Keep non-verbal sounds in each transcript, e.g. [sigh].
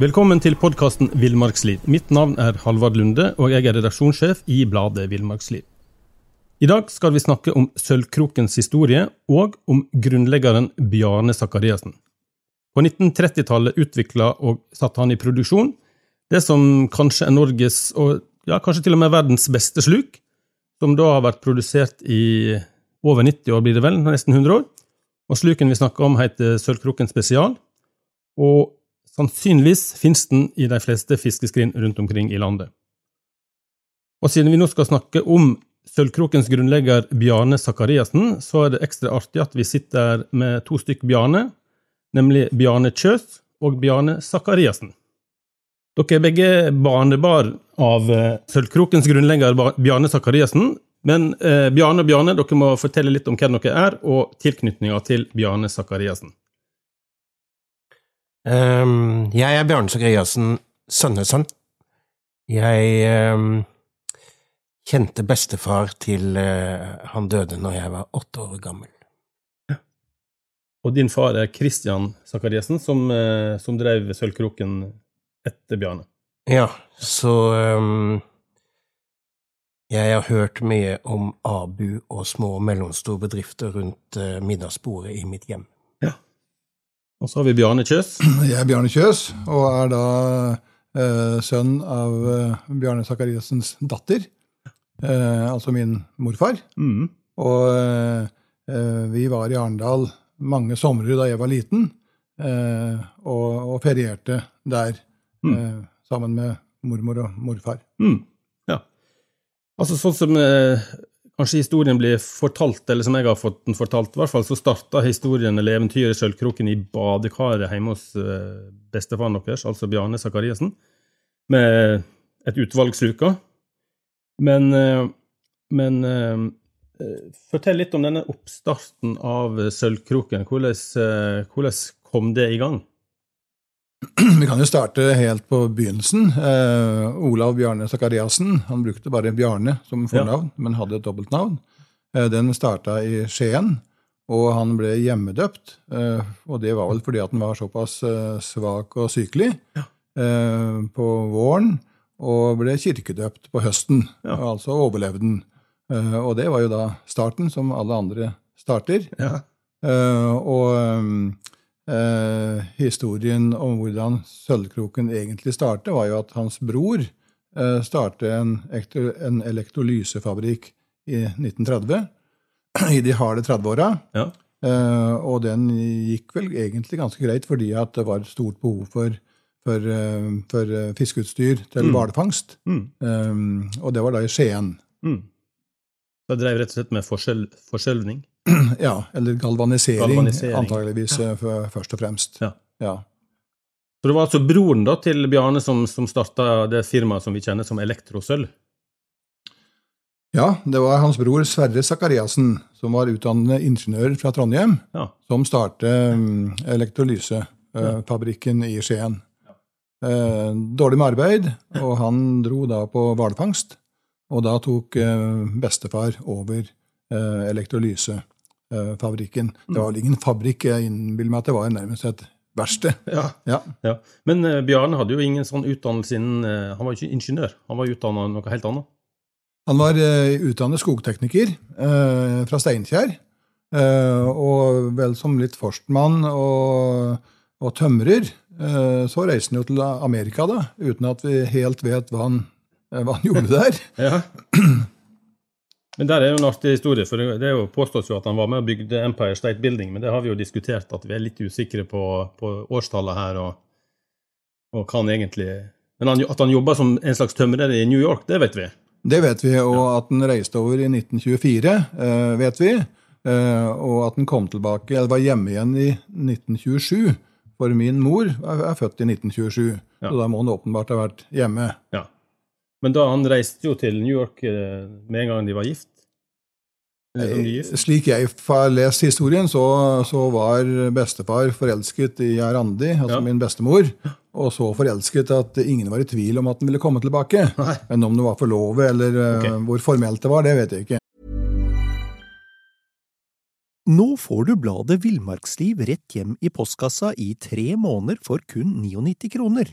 Velkommen til podkasten Villmarksliv. Mitt navn er Halvard Lunde, og jeg er redaksjonssjef i bladet Villmarksliv. I dag skal vi snakke om Sølvkrokens historie, og om grunnleggeren Bjarne Sakariassen. På 1930-tallet utvikla og satte han i produksjon det som kanskje er Norges, og ja, kanskje til og med verdens beste sluk, som da har vært produsert i over 90 år, blir det vel, nesten 100 år. Og sluken vi snakker om, heter Sølvkroken spesial. Og sannsynligvis finnes den i de fleste fiskeskrin rundt omkring i landet. Og siden vi nå skal snakke om Sølvkrokens grunnlegger Bjarne Sakariassen, så er det ekstra artig at vi sitter med to stykk Bjarne, nemlig Bjarne Kjøs og Bjarne Sakariassen. Dere er begge barnebarn av eh, Sølvkrokens grunnlegger Bjarne Sakariassen. Men eh, Bjarne og Bjarne, dere må fortelle litt om hvem dere er, og tilknytninga til Bjarne Sakariassen. Um, jeg er Bjarne Sakariassen sønnesønn. Jeg um, kjente bestefar til uh, han døde når jeg var åtte år gammel. Ja. Og din far er Christian Sakariassen, som, uh, som drev Sølvkroken etter Bjarne. Ja, så um, Jeg har hørt mye om Abu og små og mellomstore bedrifter rundt uh, middagsbordet i mitt hjem. Ja. Og så har vi Bjarne Kjøs. [clears throat] Jeg er Bjarne Kjøs, og er da eh, sønn av eh, Bjarne Sakariassens datter. altså min morfar. Mm. Og vi var i Arendal mange somre da jeg var liten, og, og ferierte der mm. eh, sammen med mormor og morfar. Mm. Ja. Altså sånn som eh, kanskje historien blir fortalt, eller som jeg har fått den fortalt, i hvert fall så starta historien eller eventyret Sølvkroken i badekaret hjemme hos eh, bestefaren deres, altså Bjarne Sakariassen, med et utvalg sluker. Men, eh, men eh, Fortell litt om denne oppstarten av Sølvkroken. Hvordan, hvordan kom det i gang? [clears throat] Vi kan jo starte helt på begynnelsen. Eh, Olav Bjarne Sakariassen han brukte bare Bjarne som fornavn, ja. men hadde et dobbeltnavn. Eh, den starta i Skien, og han ble hjemmedøpt. Eh, og det var vel fordi at han var såpass eh, svak og sykelig ja. Eh, på våren, og ble kirkedøpt på høsten. Ja. Altså overlevde han. Eh, og det var jo da starten, som alle andre starter. og eh, historien om hvordan Sølvkroken egentlig startet, var jo at hans bror eh, startet en, en elektrolysefabrikk i 1930. I de harde 30-åra. Ja. Eh, og den gikk vel egentlig ganske greit, fordi at det var et stort behov for, for, eh, for eh, fiskeutstyr til mm. hvalfangst. Mm. Um, og det var da i Skien. Mm. Det drev rett og slett med forskjelvning? [clears throat] Ja, eller galvanisering, galvanisering. antageligvis ja. Eh, først og fremst. Ja. ja. Så det var altså broren da til Bjarne som, som starta det firmaet som vi kjenner som Elektrosølv? Ja, det var hans bror Sverre Sakariassen, som var utdannende ingeniør fra Trondheim, ja. som startet um, elektrolysefabrikken uh, i Skien. Ja. Uh, dårlig med arbeid, og han dro da på hvalfangst. Og da tok uh, bestefar over elektrolyse fabrikken. Det var vel ingen fabrikk, jeg innbiller meg at det var nærmest et verksted. [laughs] Ja. Ja. ja. Men uh, Bjarne hadde jo ingen sånn utdannelse innen uh, Han var ikke ingeniør, han var utdanna noe helt annet. Han var uh, utdannet skogtekniker fra Steinkjer. og vel som litt forstmann og, og tømrer. så reiste han jo til Amerika, da, uten at vi helt vet hva han, hva han [laughs] gjorde der. ja. [clears throat] Men der er jo en artig historie, for det er jo påstås jo at han var med og bygde Empire State Building, men det har vi jo diskutert, at vi er litt usikre på, på årstallet her, og, og kan egentlig Men han, at han jobba som en slags tømrer i New York, det vet vi. Det vet vi, og at han reiste over i 1924, eh, vet vi. Eh, og at han kom tilbake, eller var hjemme igjen i 1927. For min mor er født i 1927, ja. så da må han åpenbart ha vært hjemme. Ja. Men da han reiste jo til New York eh, med en gang de var gift? gift? Slik jeg har lest historien, så, så var bestefar forelsket i Randi, altså ja. min bestemor, og så forelsket at ingen var i tvil om at den ville komme tilbake. Nei. Men om det var forlovet eller eh, okay. hvor formelt det var, det vet jeg ikke. Nå får du bladet Villmarksliv rett hjem i postkassa i tre måneder for kun 99 kroner.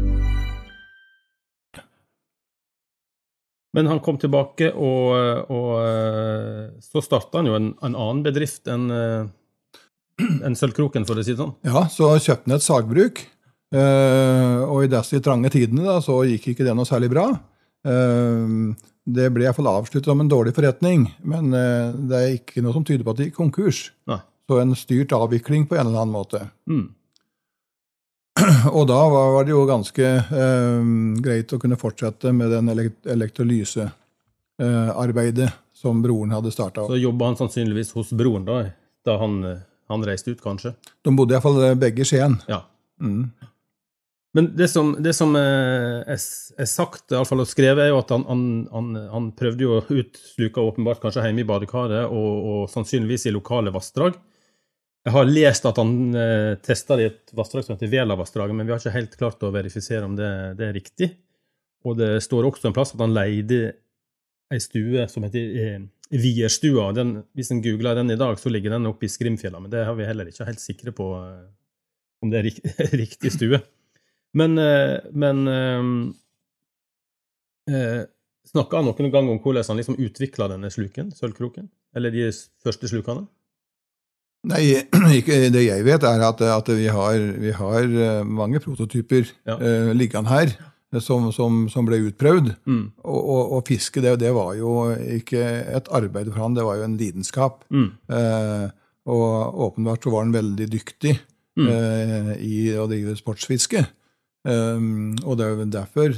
Men han kom tilbake, og, og eh, så starta han jo en, en annen bedrift enn en Sølvkroken, for å si det sånn. Ja, så kjøpte han et sagbruk. eh, og i disse trange tidene da, så gikk ikke det noe særlig bra. Eh, det ble iallfall avsluttet som en dårlig forretning, men eh, det er ikke noe som tyder på at det gikk konkurs. Nei. Så en styrt avvikling på en eller annen måte. Mm. [clears throat] Og da var det jo ganske eh, greit å kunne fortsette med den elekt elektrolysearbeidet som broren hadde starta. Så jobba han sannsynligvis hos broren da, da han, eh, han reiste ut, kanskje. De bodde iallfall begge i Skien. Ja. Mm. Men det som, det som eh, er, er sagt i alle fall, og skrevet, er jo at han, han, han, han prøvde jo å utsluke åpenbart kanskje hjemme i badekaret, og, og sannsynligvis i lokale vassdrag. Jeg har lest at han eh, testa det i et vassdrag som heter Velavassdraget, men vi har ikke helt klart å verifisere om det, det er riktig. Og det står også en plass at han leide ei stue som heter eh, Vierstua. Den, hvis en googler den i dag, så ligger den oppe i Skrimfjella, men det har vi heller ikke helt sikre på eh, om det er rik [laughs] riktig stue. Men, eh, men eh, eh, Snakka han noen gang om hvordan han liksom utvikla denne sluken, sølvkroken? Eller de første slukene? Nei, [clears throat] ikke, det jeg vet, er at, at vi, har, vi har eh, mange prototyper Ja. eh, liggende her eh, som, som, som ble utprøvd. Mm. Og, og, og fiske, det, det var jo ikke et arbeid for han, det var jo en lidenskap. Mm. Eh, og åpenbart så var han veldig dyktig Mm. eh, i å drive sportsfiske. Um, og det er jo derfor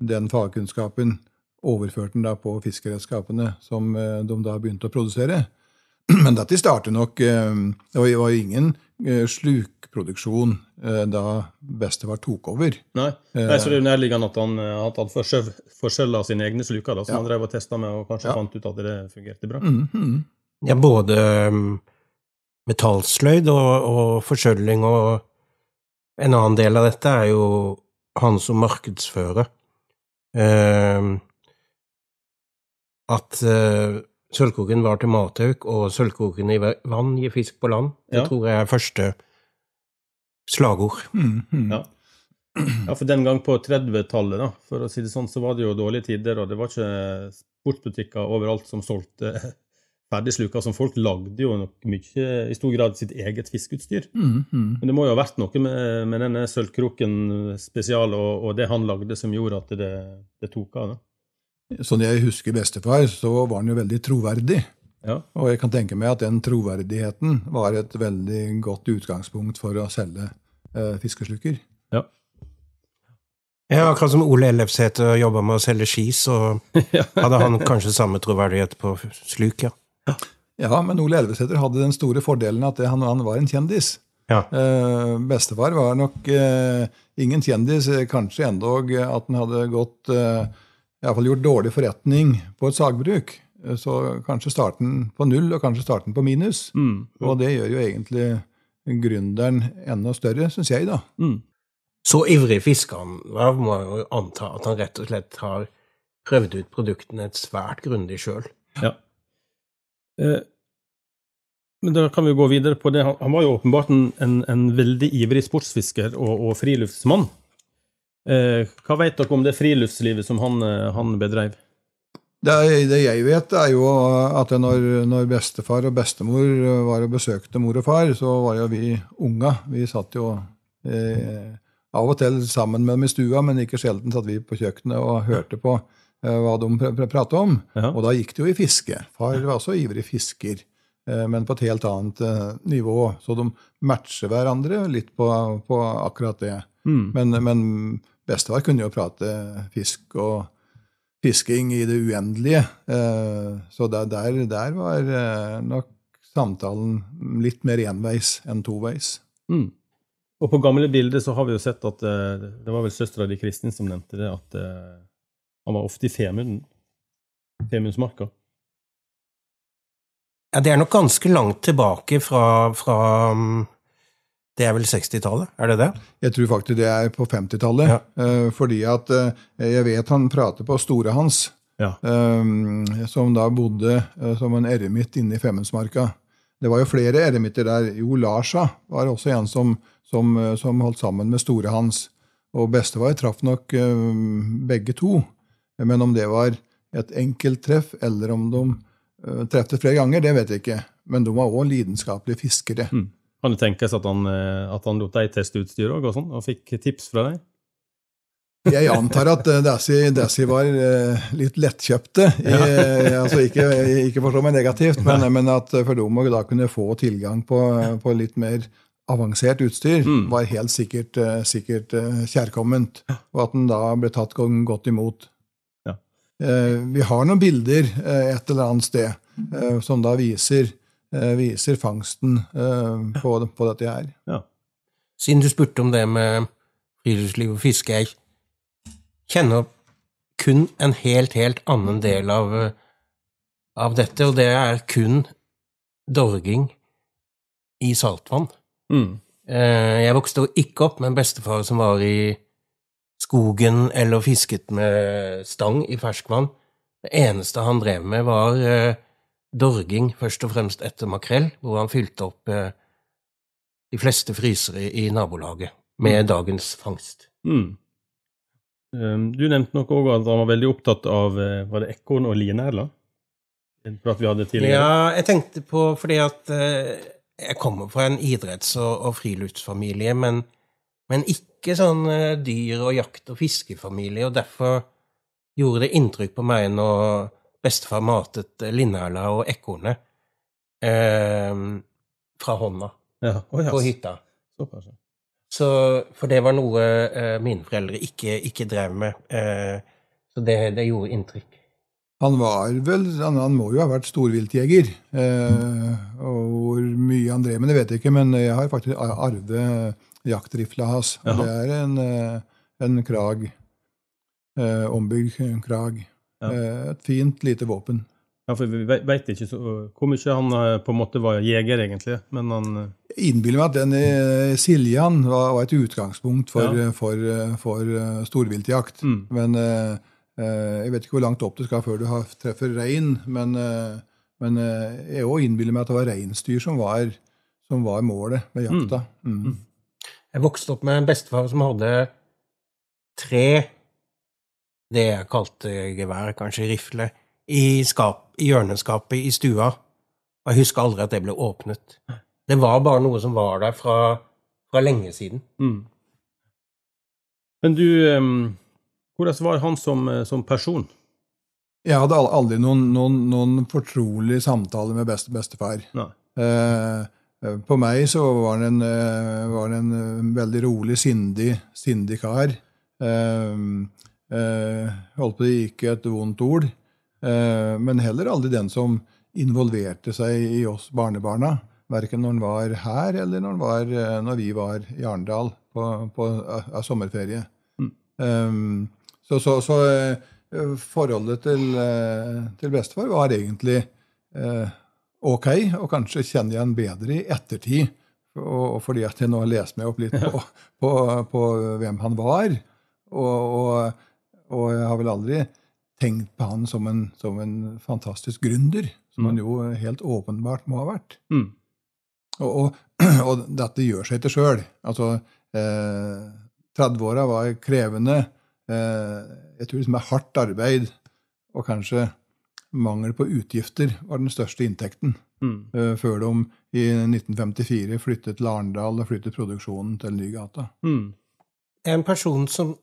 den fagkunnskapen overførte han da på fiskeredskapene som eh, de da begynte å produsere. [clears throat] Men dette startet nok eh, Det var jo ingen eh, slukproduksjon eh, da bestefar tok over. Nei. Nei, så det er jo nærliggende at han, eh, at han forskjella sine egne sluker, da, som Ja. han drev og testa med, og kanskje Ja. fant ut at det fungerte bra. Mm, -hmm. Ja, både um, metallsløyd og, og forskjølling, og en annen del av dette er jo han som markedsfører Uh, at uh, sølvkoken var til matauk, og sølvkoken i vann gir fisk på land. Det Ja. tror jeg er første slagord. Mm, mm. Ja. Ja, for den gang på 30-tallet, da, for å si det sånn, så var det jo dårlige tider, og det var ikke sportsbutikker overalt som solgte [laughs] ferdigsluker, som folk lagde jo nok mye, i stor grad, sitt eget fiskeutstyr. Mm, mm. Men det må jo ha vært noe med, med denne sølvkroken spesial og, og det han lagde, som gjorde at det, det tok av. da. Sånn jeg husker bestefar, så var han jo veldig troverdig. Ja. Og jeg kan tenke meg at den troverdigheten var et veldig godt utgangspunkt for å selge eh, fiskesluker. Ja. Ja, akkurat som Ole Ellefsæter jobba med å selge ski, så [laughs] hadde han kanskje samme troverdighet på sluk, ja. Ja, men Ole Elvesæter hadde den store fordelen at han, han var en kjendis. Ja. Eh, bestefar var nok eh, ingen kjendis, eh, kanskje endog at han hadde gått eh, i alle fall gjort dårlig forretning på et sagbruk. Eh, Så kanskje starten på null, og kanskje starten på minus. Mm. Og det gjør jo egentlig gründeren enda større, syns jeg, da. Mm. Så ivrig fisker han da må jeg jo anta at han rett og slett har prøvd ut produktene et svært grundig sjøl. Ja. Eh, men da kan vi gå videre på det. Han, han var jo åpenbart en, en, en veldig ivrig sportsfisker og, og friluftsmann. Eh, hva vet dere om det friluftslivet som han, eh, han bedrev? Det, det jeg vet, er jo at når, når bestefar og bestemor var og besøkte mor og far, så var jo vi unga. Vi satt jo eh, av og til sammen med dem i stua, men ikke sjelden satt vi på kjøkkenet og hørte på eh, hva de pr pr pratet om. Ja. Og da gikk det jo i fiske. Far var også ivrig fisker, eh, men på et helt annet eh, nivå. Så de matcher hverandre litt på, på akkurat det. Mm. Men, men bestefar kunne jo prate fisk og fisking i det uendelige. Eh, Så der, der, var eh, nok samtalen litt mer enveis enn toveis. Mm. Og på gamle bilder så har vi jo sett at eh, det var vel søstera di Kristin som nevnte det, at han var ofte i Femunden. Femundsmarka. Ja, det er nok ganske langt tilbake fra, fra um, Det er vel 60-tallet, er det det? Jeg tror faktisk det er på 50-tallet. Ja. eh, Fordi at eh, jeg vet han prater på store hans, Ja. eh, som da bodde som en eremitt inne i Femundsmarka. Det var jo flere eremitter der. Jo Larsa var også en som, som, som holdt sammen med store hans. Og bestefar traff nok begge to. Men om det var et enkelt treff, eller om de treftes flere ganger, det vet jeg ikke. Men de var òg lidenskapelige fiskere. Mm. Kan det tenkes at han, eh, at han lot deg teste utstyr òg, og sånn, og fikk tips fra deg? Jeg antar at eh, Desi var eh, litt lettkjøpte. I, eh, altså ikke, ikke forstå meg negativt, men, men at for dem å da kunne få tilgang på, på litt mer avansert utstyr, Mm. var helt sikkert, sikkert kjærkomment. Og at den da ble tatt godt imot. Ja. Vi har noen bilder et eller annet sted som da viser, viser fangsten eh, på, på dette her. Ja. Siden du spurte om det med friluftsliv og fiske, jeg kjenner kun en helt, helt annen del av, eh, av dette, og det er kun dorging i saltvann. Mm. Eh, Jeg vokste ikke opp med en bestefar som var i skogen eller fisket med stang i ferskvann. Det eneste han drev med, var eh, dorging, først og fremst etter makrell, hvor han fylte opp eh, de fleste frysere i nabolaget med dagens fangst. Mm. Um, Du nevnte nok òg at han var veldig opptatt av eh, var det ekorn og linerla? Prat vi hadde tidligere. Ja, jeg tenkte på fordi at eh, jeg kommer fra en idretts- og, og friluftsfamilie, men, men ikke sånn eh, dyr- og jakt- og fiskefamilie, og derfor gjorde det inntrykk på meg når bestefar matet eh, linerla og ekornet eh, fra hånda Ja. Oh, yes. på hytta. Såpass, ja. Så, for det var noe eh, mine foreldre ikke, ikke drev med. Eh, så det, det gjorde inntrykk. Han var vel, han, han må jo ha vært storviltjeger. Eh, og hvor mye han drev med, det vet jeg ikke, men jeg har faktisk arvet jaktrifla hans. Det er en, eh, en krag. Eh, ombygd krag. Ja. Eh, et fint, lite våpen. ja, for vi veit vet ikke så, hvor mye han eh, på en måte var jeger, egentlig. Men han eh, Jeg innbiller meg at den Siljan var, var et utgangspunkt for, Ja. for, for, for storviltjakt. mm. Men eh, jeg vet ikke hvor langt opp du skal før du har, treffer rein. Men, eh, men jeg òg innbiller meg at det var reinsdyr som var, som var målet med jakta. Mm. Jeg vokste opp med en bestefar som hadde tre det jeg kalte gevær, kanskje rifle, i, skap, i hjørneskapet i stua. Og jeg husker aldri at det ble åpnet. Det var bare noe som var der fra, fra lenge siden. Mm. Men du um, Hvordan var han som, eh, som person? Jeg hadde aldri noen, noen, noen fortrolig samtale med beste, bestefar. Eh, eh, på meg så var han en, eh, var han en eh, veldig rolig, sindig, sindig kar. Eh, eh, holdt på å ikke et vondt ord, eh, men heller aldri den som involverte seg i oss barnebarna. Verken når han var her, eller når, han var, eh, når vi var i Arendal på, på av, av sommerferie. Mm. Eh, så så, så eh, forholdet til, eh, til bestefar var egentlig eh, ok, og kanskje kjenner jeg han bedre i ettertid. Og, og fordi at jeg nå har lest meg opp litt på, på, på hvem han var. Og, og, og jeg har vel aldri tenkt på han som en, som en fantastisk gründer, som han jo helt åpenbart må ha vært. Mm. Og, og, [clears throat] og dette gjør seg til sjøl. Altså, eh, 30-åra var krevende. Eh, jeg tror liksom er hardt arbeid og kanskje mangel på utgifter var den største inntekten. Mm. Eh, før de i 1954 flyttet til Arendal og flyttet produksjonen til Nygata. Mm. En person som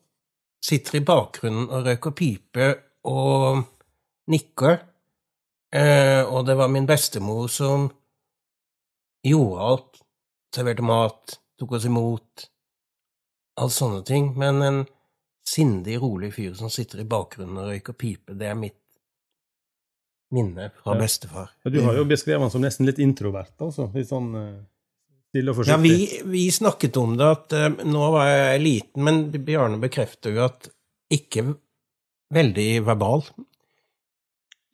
sitter i bakgrunnen og røyker pipe og nikker. Eh, og det var min bestemor som gjorde alt. Serverte mat, tok oss imot, alt sånne ting. Men en sindig, rolig fyr som sitter i bakgrunnen og røyker pipe, det er mitt minne fra bestefar. Ja, Du har jo beskrevet han som nesten litt introvert, altså. Litt sånn eh, stille og Ja, vi, vi snakket om det, at uh, nå var jeg liten, men Bjarne bekrefter jo at ikke veldig verbal.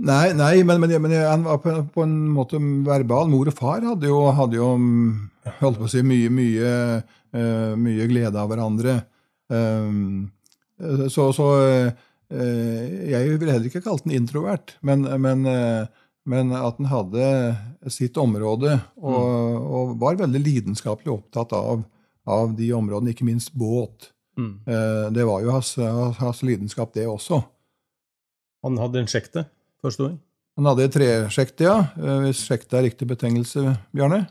Nei, nei men, men, men han var på, på en måte verbal. Mor og far hadde jo, hadde jo holdt på å si, mye, mye, uh, mye glede av hverandre. Um, så så uh, jeg ville heller ikke kalt den introvert, men, men, eh, men at han hadde sitt område og, og var veldig lidenskapelig opptatt av, av de områdene, ikke minst båt. Mm. Eh, Det var jo hans, hans lidenskap, det også. Han hadde en sjekte, forsto jeg. Han hadde tresjekte, ja. Eh, Hvis sjekte er riktig betegnelse, Bjarne?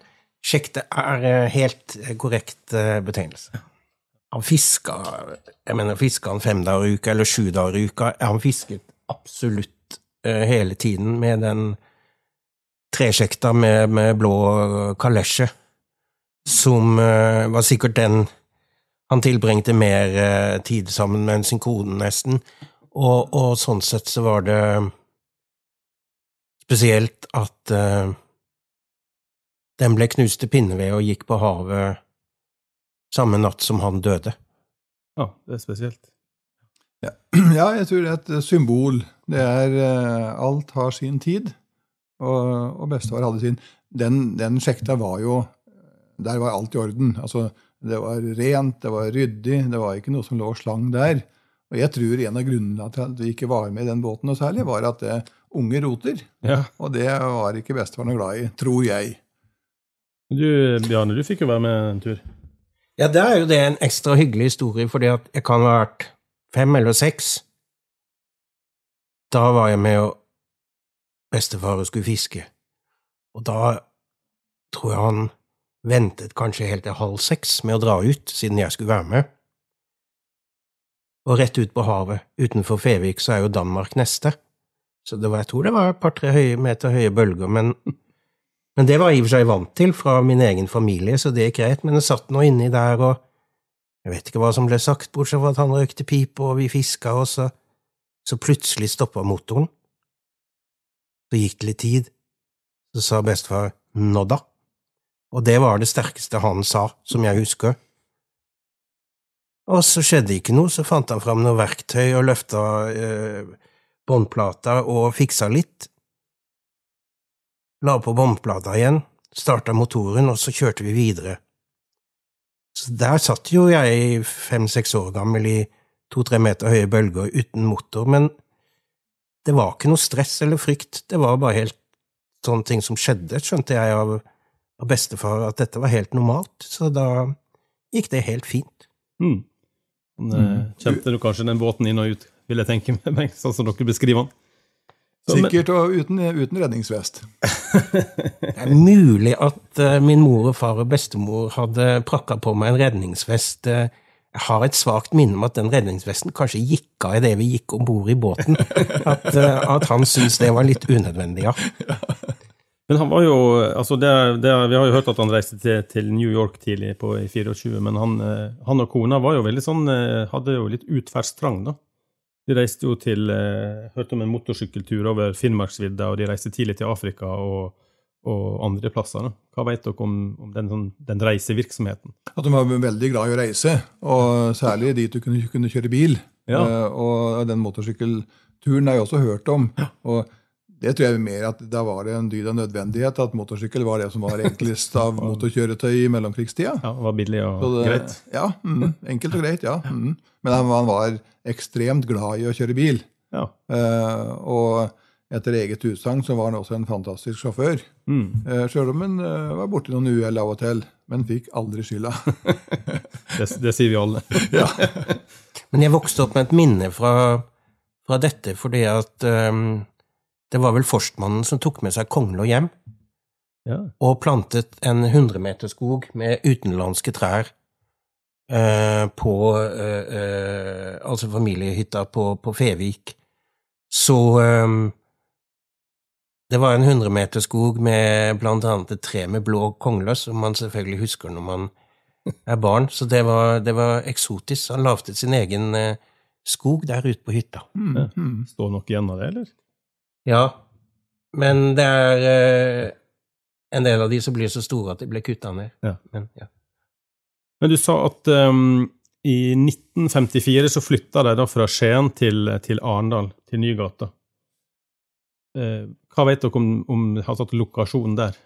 Sjekte er eh, helt korrekt eh, betegnelse. Han fiska Jeg mener, fiska han fem dager i uka eller sju dager i uka? Han fisket absolutt hele tiden med den tresjekta med, med blå kalesje, som eh, var sikkert den han tilbringte mer eh, tid sammen med enn sin kone, nesten. Og, og sånn sett så var det spesielt at uh, den ble knust til pinneved og gikk på havet samme natt som han døde. Ja, det er spesielt. Ja. [clears throat] ja, jeg tror det er et symbol. Det er eh, Alt har sin tid, og, og bestefar hadde sin. Den, den sjekta var jo Der var alt i orden. Altså, det var rent, det var ryddig, det var ikke noe som lå slang der. Og jeg tror en av grunnene til at vi ikke var med i den båten noe særlig, var at det unge roter. Ja. Og det var ikke bestefar noe glad i, tror jeg. Du, Bjarne, du fikk jo være med en tur. Ja, det er jo det en ekstra hyggelig historie, fordi at jeg kan ha vært fem eller seks. Da var jeg med og bestefar og skulle fiske, og da tror jeg han ventet kanskje helt til halv seks med å dra ut, siden jeg skulle være med. Og rett ut på havet, utenfor Fevik, så er jo Danmark neste. Så det var, jeg tror det var et par-tre meter høye bølger, men, [laughs] men det var jeg i og for seg vant til fra min egen familie, så det gikk greit. Men jeg satt nå inni der, og jeg vet ikke hva som ble sagt, bortsett fra at han røykte pipe, og vi fiska, og så, så plutselig stoppa motoren. Så gikk det litt tid, så sa bestefar nå da? Og det var det sterkeste han sa, som jeg husker. Og så skjedde ikke noe, så fant han fram noe verktøy og løfta eh, båndplata og fiksa litt. La på båndplata igjen, starta motoren, og så kjørte vi videre. Så der satt jo jeg fem–seks år gammel i to–tre meter høye bølger uten motor, men det var ikke noe stress eller frykt, det var bare helt sånne ting som skjedde, skjønte jeg av, av bestefar, at dette var helt normalt, så da gikk det helt fint. Mm. Men, mm. kjente du kanskje den båten inn og ut, vil jeg tenke [laughs] meg, sånn som dere beskriver den. Så, men- Sikkert og uten, uten redningsvest. [laughs] Det er mulig at uh, min mor og far og bestemor hadde prakka på meg en redningsvest. eh, jeg har et svakt minne om at den redningsvesten kanskje gikk av idet vi gikk om bord i båten. At, eh, at han syntes det var litt unødvendig, ja. [laughs] Men han var jo altså det, det, Vi har jo hørt at han reiste til, til New York tidlig på, i 24, men han, eh, han og kona var jo veldig sånn eh, Hadde jo litt utferdstrang, da. De reiste jo til Hørte om en motorsykkeltur over Finnmarksvidda, og de reiste tidlig til Afrika og, og andre plasser. Da. Hva vet dere om, om den, sånn, den reisevirksomheten? At de var veldig glad i å reise, og særlig dit du kunne, kunne kjøre bil. Ja. Eh, og den motorsykkelturen har jeg også hørt om. og det tror jeg mer at Da var det en dyd av nødvendighet at motorsykkel var det som var enklest av [laughs] motorkjøretøy i mellomkrigstida. Ja, det var billig og det- greit? Ja, mm, enkelt og greit, ja. [laughs] Mm. Men han, han var ekstremt glad i å kjøre bil. Ja. Uh, og etter eget utsagn så var han også en fantastisk sjåfør. Mm. Uh, Sjøl om han eh, var borti noen uhell av og til, men fikk aldri skylda. [laughs] Det, det sier vi alle. [laughs] Men jeg vokste opp med et minne fra, fra dette fordi at um, det var vel forstmannen som tok med seg Konglå hjem Ja. og plantet en hundremeterskog med utenlandske trær uh, på uh, uh, Altså familiehytta på, på Fevik. Så um, det var en hundremeterskog med blant annet et tre med blå kongler, som man selvfølgelig husker når man er barn. Så det var, det var eksotisk. Han lagde sin egen eh, skog der ute på hytta. Mm, mm. Står nok igjen av det, eller? Ja, men det er eh, en del av de som blir så store at de ble kutta ned. Ja. Men, ja. Men du sa at um, i 1954 så flytta de da fra Skien til, til Arendal, til Nygata. Eh, hva vet dere om, om altså, lokasjonen der?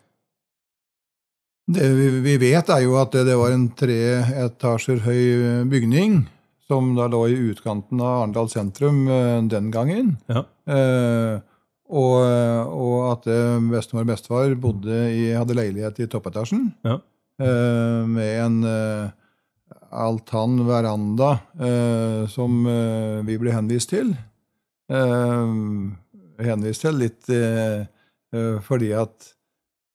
Det vi, vi vet, er jo at det, det var en tre etasjer høy bygning som da lå i utkanten av Arendal sentrum eh, den gangen. Ja. Eh, og, og at eh, bestemor og bestefar bodde i, hadde leilighet i toppetasjen Ja. eh, med en eh, altan veranda eh, som vi ble henvist til. Eh, henvist til litt eh, eh, fordi at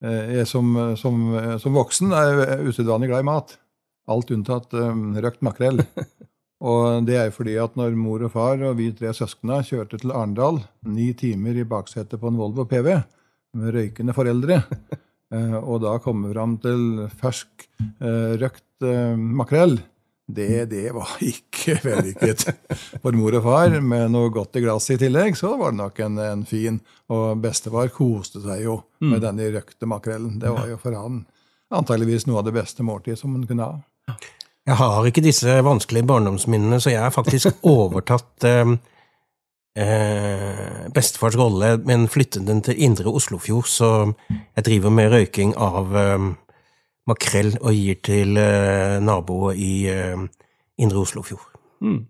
eh, jeg som, som, som voksen er usedvanlig glad i mat. Alt unntatt røkt makrell. [laughs] Og det er jo fordi at når mor og far og vi tre søskna kjørte til Arendal, ni timer i baksetet på en Volvo PV med røykende foreldre, [laughs] eh, og da komme fram til fersk røkt makrell, det, det var ikke vellykket for mor og far. Med noe godt i glasset i tillegg, så var det nok en, en fin Og bestefar koste seg jo med denne røkte makrellen. Det var jo for han antageligvis noe av det beste måltid som han kunne ha. Jeg har ikke disse vanskelige barndomsminnene, så jeg har faktisk [laughs] overtatt eh, eh, bestefars rolle, men flyttet den til Indre Oslofjord, så jeg driver med røyking av eh, makrell og gir til eh, naboer i eh, Indre Oslofjord. Mm.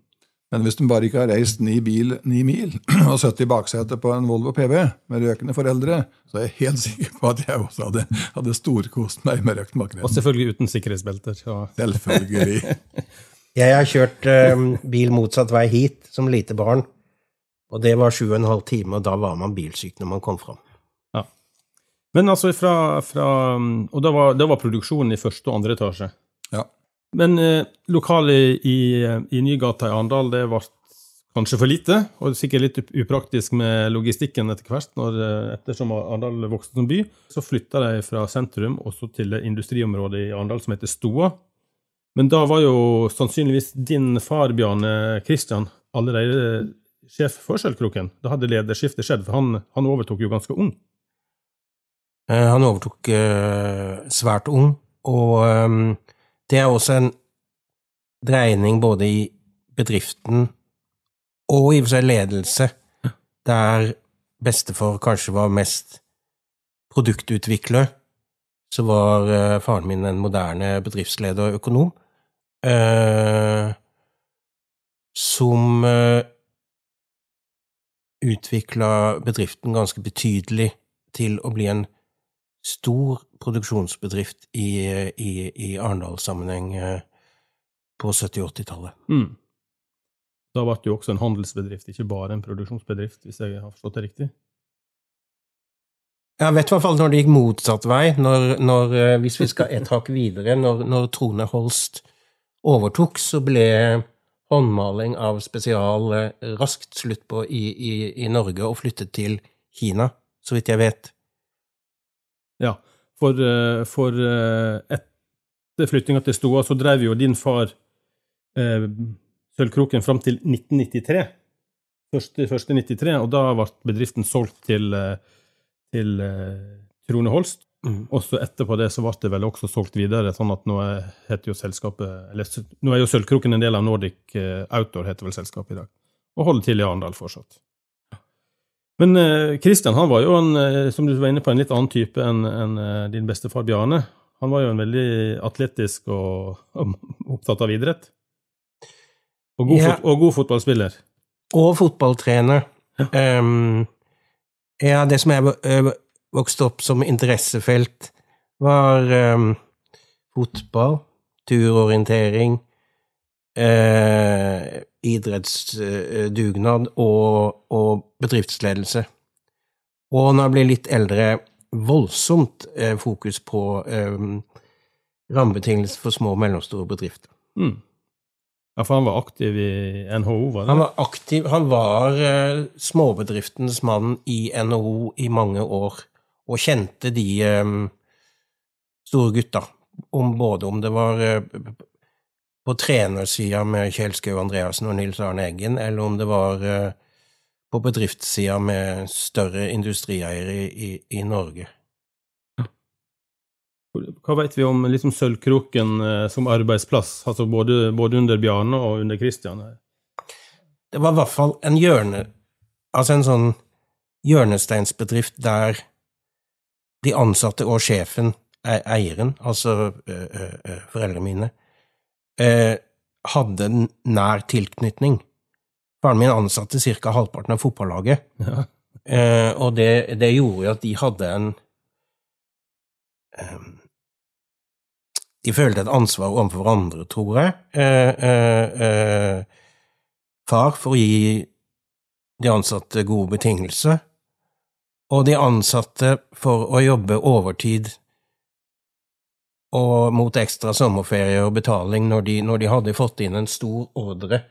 Men hvis de bare ikke har reist ni, bil, ni mil [clears throat] og sittet i baksetet på en Volvo PV med røkende foreldre, så er jeg helt sikker på at jeg også hadde, hadde storkost meg med røkt makrell. Og selvfølgelig uten sikkerhetsbelter. Så. Selvfølgelig. [laughs] Jeg har kjørt eh, bil motsatt vei hit som lite barn, og det var sju og en halv time, og da var man bilsyk når man kom fram. Men altså fra, fra Og da var, var produksjonen i første og andre etasje. Ja. Men eh, lokalet i, i Nygata i Arendal, det ble kanskje for lite, og sikkert litt upraktisk med logistikken etter hvert, når, eh, ettersom Arendal vokste som by. Så flytta de fra sentrum også til det industriområdet i Arendal som heter Stoa. Men da var jo sannsynligvis din far, Bjarne Kristian, allerede sjef for Skjellkroken. Da hadde lederskiftet skjedd, for han, han overtok jo ganske ung. Eh, Han overtok eh, svært ung, og eh, det er også en dreining både i bedriften og i og for seg ledelse, der bestefar kanskje var mest produktutvikler, så var faren min en moderne bedriftsleder og økonom, som utvikla bedriften ganske betydelig til å bli en stor produksjonsbedrift i, i, i Arendal-sammenheng eh, på 70- og 80-tallet. Mm. Da ble det jo også en handelsbedrift, ikke bare en produksjonsbedrift, hvis jeg har forstått det riktig. Jeg vet i hvert fall når det gikk motsatt vei, når, når, eh, hvis vi skal et hakk videre, når, når Trone Holst overtok, så ble håndmaling av spesial eh, raskt slutt på i, i, i Norge og flyttet til Kina, så vidt jeg vet. Ja, for, eh, for eh, etter flyttinga til Stoa så drev jo din far eh, Sølvkroken fram til 1993. Første, første 93, og da ble bedriften solgt til, eh, til Trone Holst. Mm. Og så etterpå det så ble det vel også solgt videre, sånn at nå er- heter jo selskapet eller, Nå er jo Sølvkroken en del av Nordic Outdoor, heter vel selskapet i dag, og holder til i Arendal fortsatt. Men Kristian Christian han var jo, en, eh, som du var inne på, en litt annen type enn enn, eh, din bestefar Bjarne. Han var jo en veldig atletisk og, og [laughs] opptatt av idrett. Og god, Ja. fot, og god fotballspiller. Og fotballtrener. Ehm, ja, det som jeg vokste opp som interessefelt, var um, fotball, turorientering, eh, idrettsdugnad og, og bedriftsledelse. Og når jeg blir litt eldre, voldsomt eh, fokus på um, rammebetingelser for små og mellomstore bedrifter. Mm. Ja, For han var aktiv i NHO, var det? Han var aktiv, han var uh, småbedriftens mann i NHO i mange år, og kjente de um, store gutta, om, både om det var på trenersida med Kjell Skau Andreassen og Nils Arne Eggen, eller om det var eh, på bedriftssida med større industrieiere i, i, i Norge. Hva vet vi om liksom Sølvkroken eh, som arbeidsplass, altså både, både under Bjarne og under Kristian? Det var i hvert fall en hjørne, altså en sånn hjørnesteinsbedrift der de ansatte og sjefen, er eieren, altså ø, ø, ø, foreldrene mine, eh, hadde en nær tilknytning. Faren min ansatte ca. halvparten av fotballaget, Ja. eh, og det, det gjorde jo at de hadde en eh, De følte et ansvar overfor hverandre, tror jeg. Eh, eh, eh, far for å gi de ansatte gode betingelser, og de ansatte for å jobbe overtid og mot ekstra sommerferie og betaling når de, når de hadde fått inn en stor ordre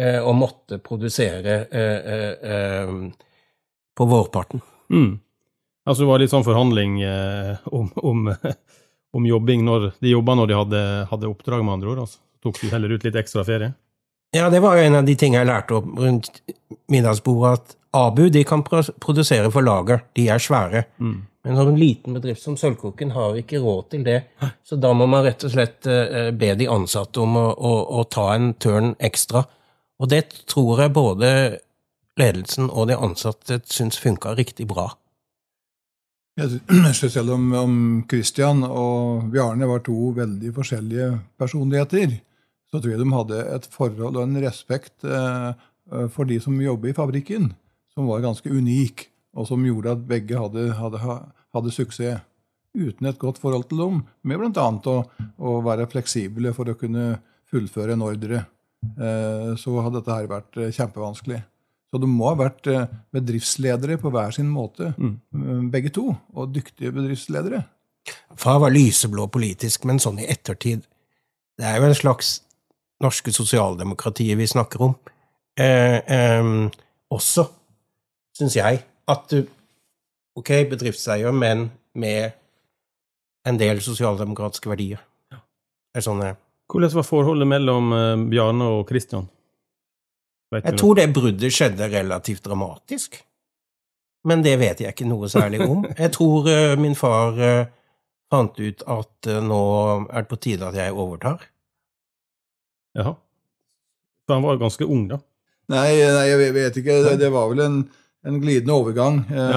eh, og måtte produsere eh, eh, eh, på vårparten. Mm. Altså det var litt sånn forhandling eh, om, om, [laughs] om jobbing når de jobba når de hadde, hadde oppdrag, med andre ord. Altså. Tok de heller ut litt ekstra ferie? Ja, det var en av de tingene jeg lærte opp rundt middagsbordet, at Abu de kan produsere for lager, de er svære. Mm. Men en liten bedrift som Sølvkroken har ikke råd til det, så da må man rett og slett eh, be de ansatte om å, å, å ta en tørn ekstra. Og det tror jeg både ledelsen og de ansatte syns funka riktig bra. [clears throat] Jeg synes Selv om, om Christian og Bjarne var to veldig forskjellige personligheter, så tror jeg de hadde et forhold og en respekt eh, for de som jobber i fabrikken, som var ganske unik, og som gjorde at begge hadde, hadde, hadde suksess. Uten et godt forhold til dem, med bl.a. Å, å være fleksible for å kunne fullføre en ordre, eh, så hadde dette her vært eh, kjempevanskelig. Så de må ha vært eh, bedriftsledere på hver sin måte, mm. begge to, og dyktige bedriftsledere. Far var lyseblå politisk, men sånn i ettertid Det er jo en slags norske sosialdemokratiet vi snakker om. Eh, eh, også, syns jeg, at du Ok, bedriftseier, men med en del sosialdemokratiske verdier. Det er sånn det. Hvordan var forholdet mellom eh, Bjarne og Kristian? Vet Jeg tror det bruddet skjedde relativt dramatisk. Men det vet jeg ikke noe særlig om. [laughs] Jeg tror uh, min far uh, fant ut at uh, nå er det på tide at jeg overtar. Jaha. For han var ganske ung, da. Nei, nei jeg vet ikke. Det, det var vel en, en glidende overgang. Eh,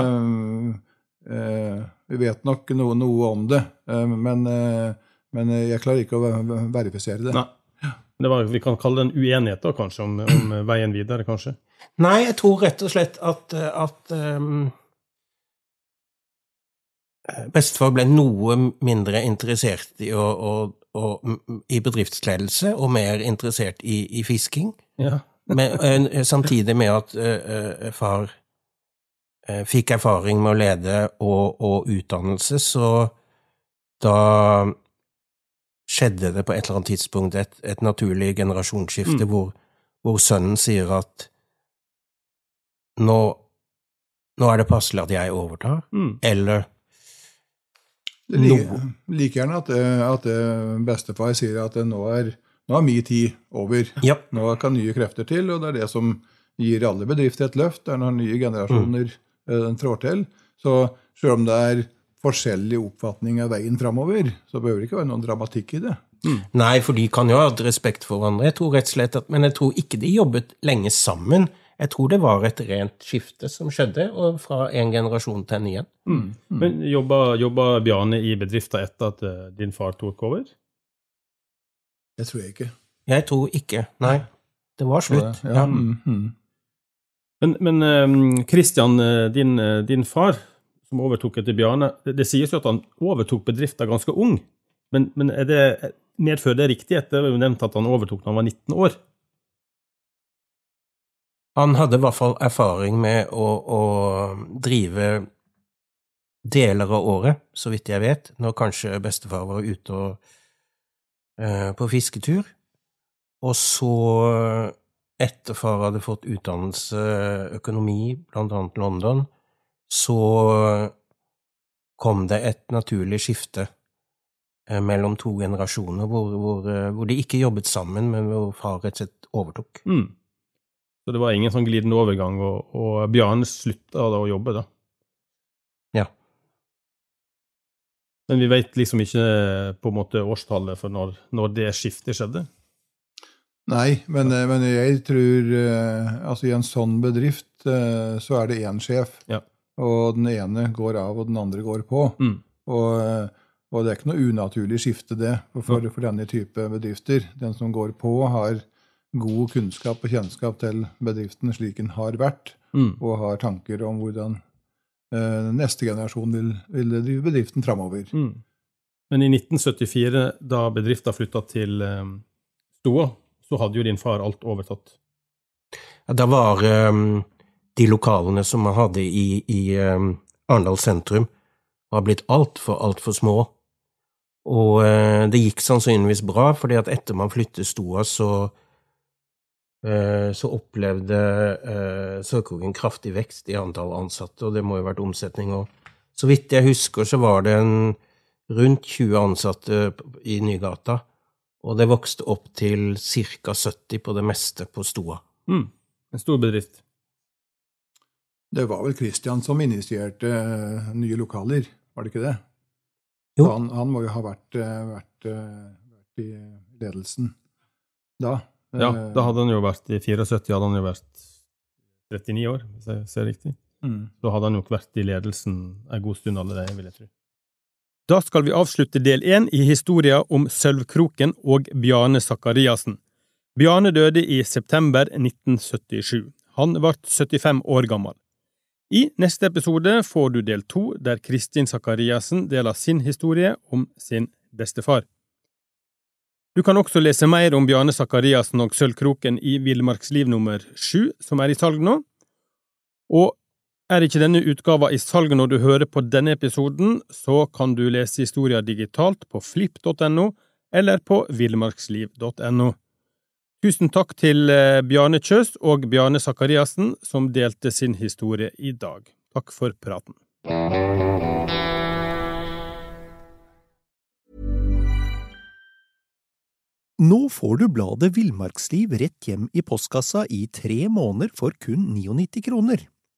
eh, vi vet nok noe, noe om det, eh, men, eh, men jeg klarer ikke å verifisere det. Nei. Det var, vi kan kalle det en uenighet, da, kanskje, om, om veien videre, kanskje. Nei, jeg tror rett og slett at, eh, at um, bestefar ble noe mindre interessert i, å, å, å, i bedriftsledelse og mer interessert i, i fisking. Ja. Men, samtidig med at uh, eh, far fikk erfaring med å lede og, og utdannelse, så da skjedde det på et eller annet tidspunkt et, et naturlig generasjonsskifte Mm. hvor, hvor sønnen sier at nå, nå er det passelig at jeg overtar, Mm. eller Det er like, like gjerne at, eh, at eh, bestefar sier at eh, nå er, nå er min tid over. Ja. Nå kan nye krefter til, og det er det som gir alle bedrifter et løft. Det er når nye generasjoner eh, trår til. Så selv om det er forskjellig oppfatning av veien framover, så behøver det ikke være noen dramatikk i det. Nei, for de kan jo ha hatt respekt for hverandre, jeg tror rett og slett at, men jeg tror ikke de jobbet lenge sammen. Jeg tror det var et rent skifte som skjedde, og fra en generasjon til en igjen. Mm. Men jobba, jobba Bjarne i bedrifta etter at eh, din far tok over? Det tror jeg ikke. Jeg tror ikke. Nei. Det var slutt. Ja, Ja. Men, men eh, Christian, eh, din, eh, din far, som overtok etter Bjarne, det, det sies jo at han overtok bedriften ganske ung. Men, men er det, medfører det riktighet? Det er jo nevnt at han overtok da han var 19 år. Han hadde i hvert fall erfaring med å, å drive deler av året, så vidt jeg vet, når kanskje bestefar var ute og, eh, på fisketur. Og så, etter far hadde fått utdannelse økonomi, blant annet London, så kom det et naturlig skifte eh, mellom to generasjoner, hvor, hvor, eh, hvor, de ikke jobbet sammen, men hvor far rett og slett overtok. Mm. Så det var ingen sånn glidende overgang, og, og Bjarne slutta da å jobbe, da? Ja. Men vi veit liksom ikke på en måte årstallet for når, når det skiftet skjedde? Nei, men, men, jeg tror altså i en sånn bedrift så er det én sjef. Ja. Og den ene går av, og den andre går på. Mm. Og, og, det er ikke noe unaturlig skifte, det, for, for, denne type bedrifter. Den som går på, har god kunnskap og kjennskap til bedriften slik den har vært, mm. og har tanker om hvordan eh, neste generasjon vil, vil, drive bedriften framover. Mm. Men i 1974, da bedriften flytta til eh, Stoa, så hadde jo din far alt overtatt? Ja, da var um de lokalene som man hadde i, i um, Arendal sentrum, var blitt altfor, altfor små. Og uh, det gikk sannsynligvis bra, fordi at etter man flyttet Stoa, så uh, så opplevde uh, Sørkrogen kraftig vekst i antall ansatte, og det må jo ha vært omsetning. òg. så vidt jeg husker, så var det en rundt 20 ansatte i Nygata, og det vokste opp til ca. 70 på det meste på Stoa. Mm. En stor bedrift. Det var vel Christian som initierte uh, nye lokaler, var det ikke det? Jo. Han, han, må jo ha vært, uh, vært, uh, vært, i ledelsen da. Ja, da hadde han jo vært i 74, hadde han jo vært 39 år, hvis jeg ser riktig. Mm. Da hadde han nok vært i ledelsen en god stund allerede, vil jeg tro. Da skal vi avslutte del én i historia om Sølvkroken og Bjarne Sakariassen. Bjarne døde i september 1977. Han ble 75 år gammel. I neste episode får du del to, der Kristin Sakariassen deler sin historie om sin bestefar. Du kan også lese mer om Bjarne Sakariassen og Sølvkroken i Villmarksliv nummer sju, som er i salg nå. Og er ikke denne utgava i salg når du hører på denne episoden, så kan du lese historia digitalt på flipp.no eller på villmarksliv.no. Tusen takk til eh, Bjarne Kjøs og Bjarne Sakariassen, som delte sin historie i dag. Takk for praten. Nå får du bladet Villmarksliv rett hjem i postkassa i tre måneder for kun 99 kroner.